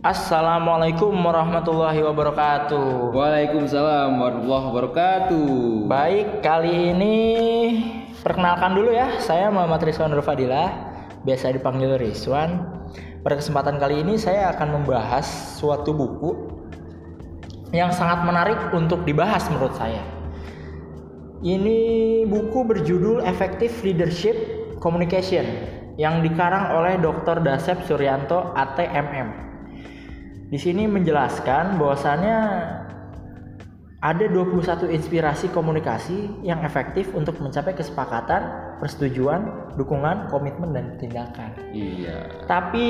Assalamualaikum warahmatullahi wabarakatuh. Waalaikumsalam warahmatullahi wabarakatuh. Baik, kali ini perkenalkan dulu ya. Saya Muhammad Rizwan Rufadilah, biasa dipanggil Rizwan. Pada kesempatan kali ini saya akan membahas suatu buku yang sangat menarik untuk dibahas menurut saya. Ini buku berjudul Effective Leadership Communication yang dikarang oleh Dr. Dasep Suryanto ATMM. Di sini menjelaskan bahwasannya ada 21 inspirasi komunikasi yang efektif untuk mencapai kesepakatan, persetujuan, dukungan, komitmen dan tindakan. Iya. Tapi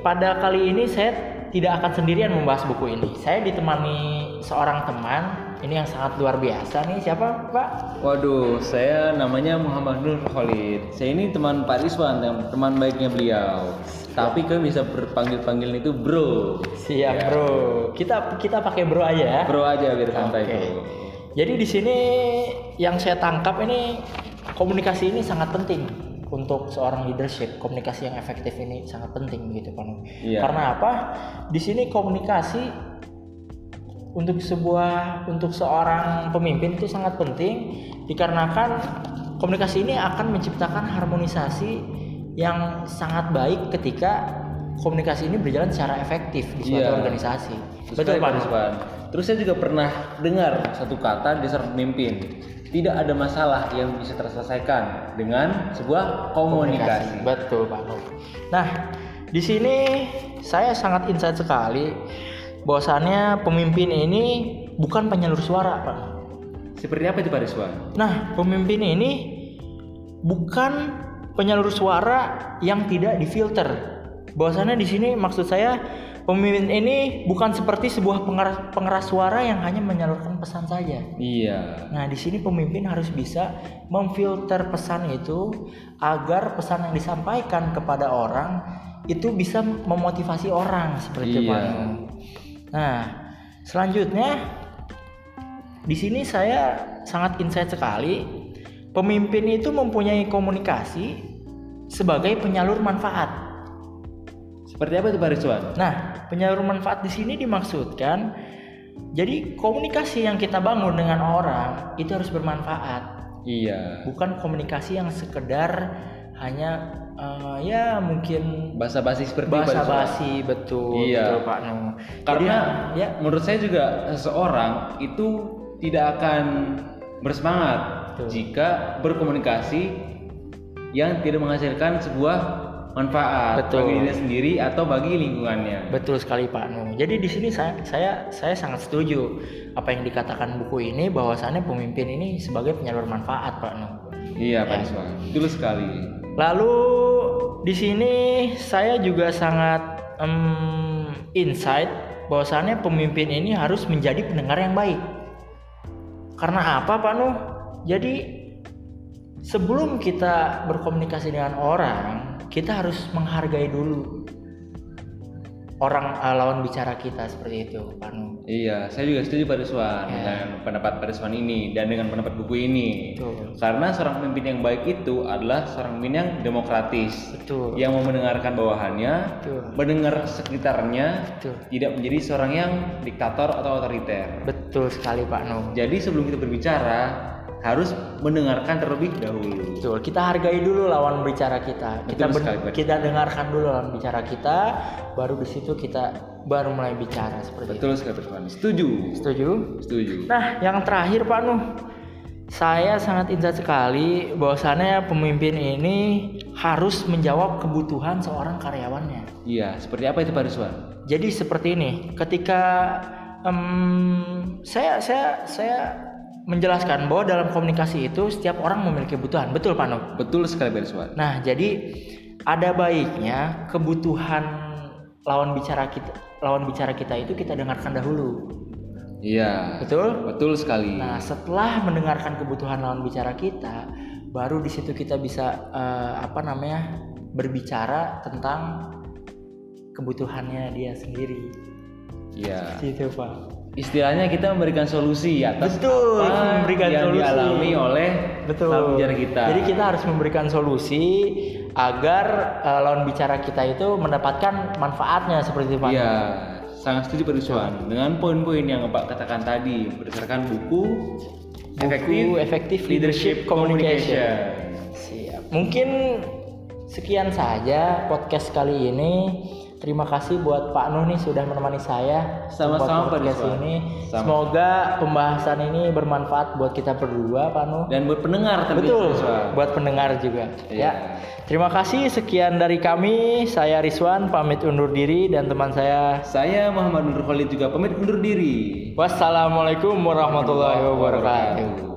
pada kali ini saya tidak akan sendirian membahas buku ini. Saya ditemani seorang teman ini yang sangat luar biasa nih. Siapa, Pak? Waduh, saya namanya Muhammad Nur Khalid. Saya ini teman Pak Rizwan, teman baiknya beliau. Tapi kami bisa berpanggil-panggil itu bro. Siap, Ya. Bro. Kita kita pakai bro aja ya. Bro aja biar santai Oke. bro. Jadi di sini yang saya tangkap ini komunikasi ini sangat penting untuk seorang leadership. Komunikasi yang efektif ini sangat penting begitu Pak. Nur. Iya. Karena apa? Di sini komunikasi untuk sebuah untuk seorang pemimpin itu sangat penting dikarenakan komunikasi ini akan menciptakan harmonisasi yang sangat baik ketika komunikasi ini berjalan secara efektif di suatu Iya. organisasi. Betul Pak. Rizwan. Terus saya juga pernah dengar satu kata di seorang pemimpin. Tidak ada masalah yang bisa terselesaikan dengan sebuah komunikasi. Betul Pak. Nah, di sini saya sangat insight sekali bahwasannya pemimpin ini bukan penyalur suara, Pak. Seperti apa itu Pak Rizwan? Nah, pemimpin ini bukan penyalur suara yang tidak difilter. Bahwasannya di sini maksud saya pemimpin ini bukan seperti sebuah pengeras, pengeras suara yang hanya menyalurkan pesan saja. Iya. Nah, di sini pemimpin harus bisa memfilter pesan itu agar pesan yang disampaikan kepada orang itu bisa memotivasi orang seperti itu. Iya. Pak. Nah, selanjutnya di sini saya sangat insight sekali. Pemimpin itu mempunyai komunikasi sebagai penyalur manfaat. Seperti apa itu Pak Rizwan? Nah, penyalur manfaat di sini dimaksudkan jadi komunikasi yang kita bangun dengan orang itu harus bermanfaat, Iya. bukan komunikasi yang sekedar hanya eh, ya mungkin Basa-basi seperti Pak bahasa Rizwan. basi betul, Iya. betul Pak Nu. Karena Jadi, ya menurut saya juga seseorang itu tidak akan bersemangat Betul. jika berkomunikasi yang tidak menghasilkan sebuah manfaat Betul. bagi dirinya sendiri atau bagi lingkungannya. Betul sekali Pak Nu. Jadi di sini saya saya saya sangat setuju apa yang dikatakan buku ini bahwasannya pemimpin ini sebagai penyalur manfaat Pak Nu. Iya Pak Rizwan. Betul sekali. Lalu di sini saya juga sangat em, insight bahwasannya pemimpin ini harus menjadi pendengar yang baik. Karena apa Pak Nuh? Jadi sebelum kita berkomunikasi dengan orang, kita harus menghargai dulu orang eh, lawan bicara kita seperti itu Pak Nuh. Iya, saya juga setuju Pak Rizwan Ya. dengan pendapat Pak Rizwan ini dan dengan pendapat buku ini. Betul. Karena seorang pemimpin yang baik itu adalah seorang pemimpin yang demokratis, Betul. yang mau mendengarkan bawahannya, Betul. mendengar sekitarnya, Betul. tidak menjadi seorang yang diktator atau otoriter. Betul sekali Pak Nuh. Jadi sebelum kita berbicara harus mendengarkan terlebih dahulu. Betul, kita hargai dulu lawan bicara kita. Kita Betul sekali, kita dengarkan dulu lawan bicara kita, baru di situ kita baru mulai bicara seperti itu. Betul sekali Pak. Setuju. Setuju? Setuju. Nah, yang terakhir Pak Nuh, saya sangat insight sekali bahwasannya pemimpin ini harus menjawab kebutuhan seorang karyawannya. Iya, seperti apa itu Pak Rizwan? Jadi seperti ini, ketika em, saya saya saya menjelaskan bahwa dalam komunikasi itu setiap orang memiliki kebutuhan, betul Pak Nuh? Betul sekali Pak Rizwan. Nah, jadi ada baiknya kebutuhan lawan bicara kita lawan bicara kita itu kita dengarkan dahulu. Iya. Betul? Betul sekali. Nah, setelah mendengarkan kebutuhan lawan bicara kita, baru di situ kita bisa eh, apa namanya? berbicara tentang kebutuhannya dia sendiri. Iya. Gitu, Pak. Istilahnya kita memberikan solusi atas Betul, apa memberikan yang solusi. dialami oleh Betul. lawan bicara kita. Jadi kita harus memberikan solusi agar eh, lawan bicara kita itu mendapatkan manfaatnya seperti itu. Iya, sangat setuju Pak dengan poin-poin yang Pak katakan tadi berdasarkan buku, Buku Effective Leadership Communication. Siap. Mungkin sekian saja podcast kali ini. Terima kasih buat Pak Nuh nih sudah menemani saya Sama-sama, Pak podcast Rizwan. ini. Sama. Semoga pembahasan ini bermanfaat buat kita berdua, Pak Nuh. Dan buat pendengar tentunya, Betul, buat pendengar juga. Iya. Ya. Terima kasih sekian dari kami. Saya Rizwan pamit undur diri dan teman saya. Saya Muhammad Nur Khalid juga pamit undur diri. Wassalamualaikum warahmatullahi wabarakatuh.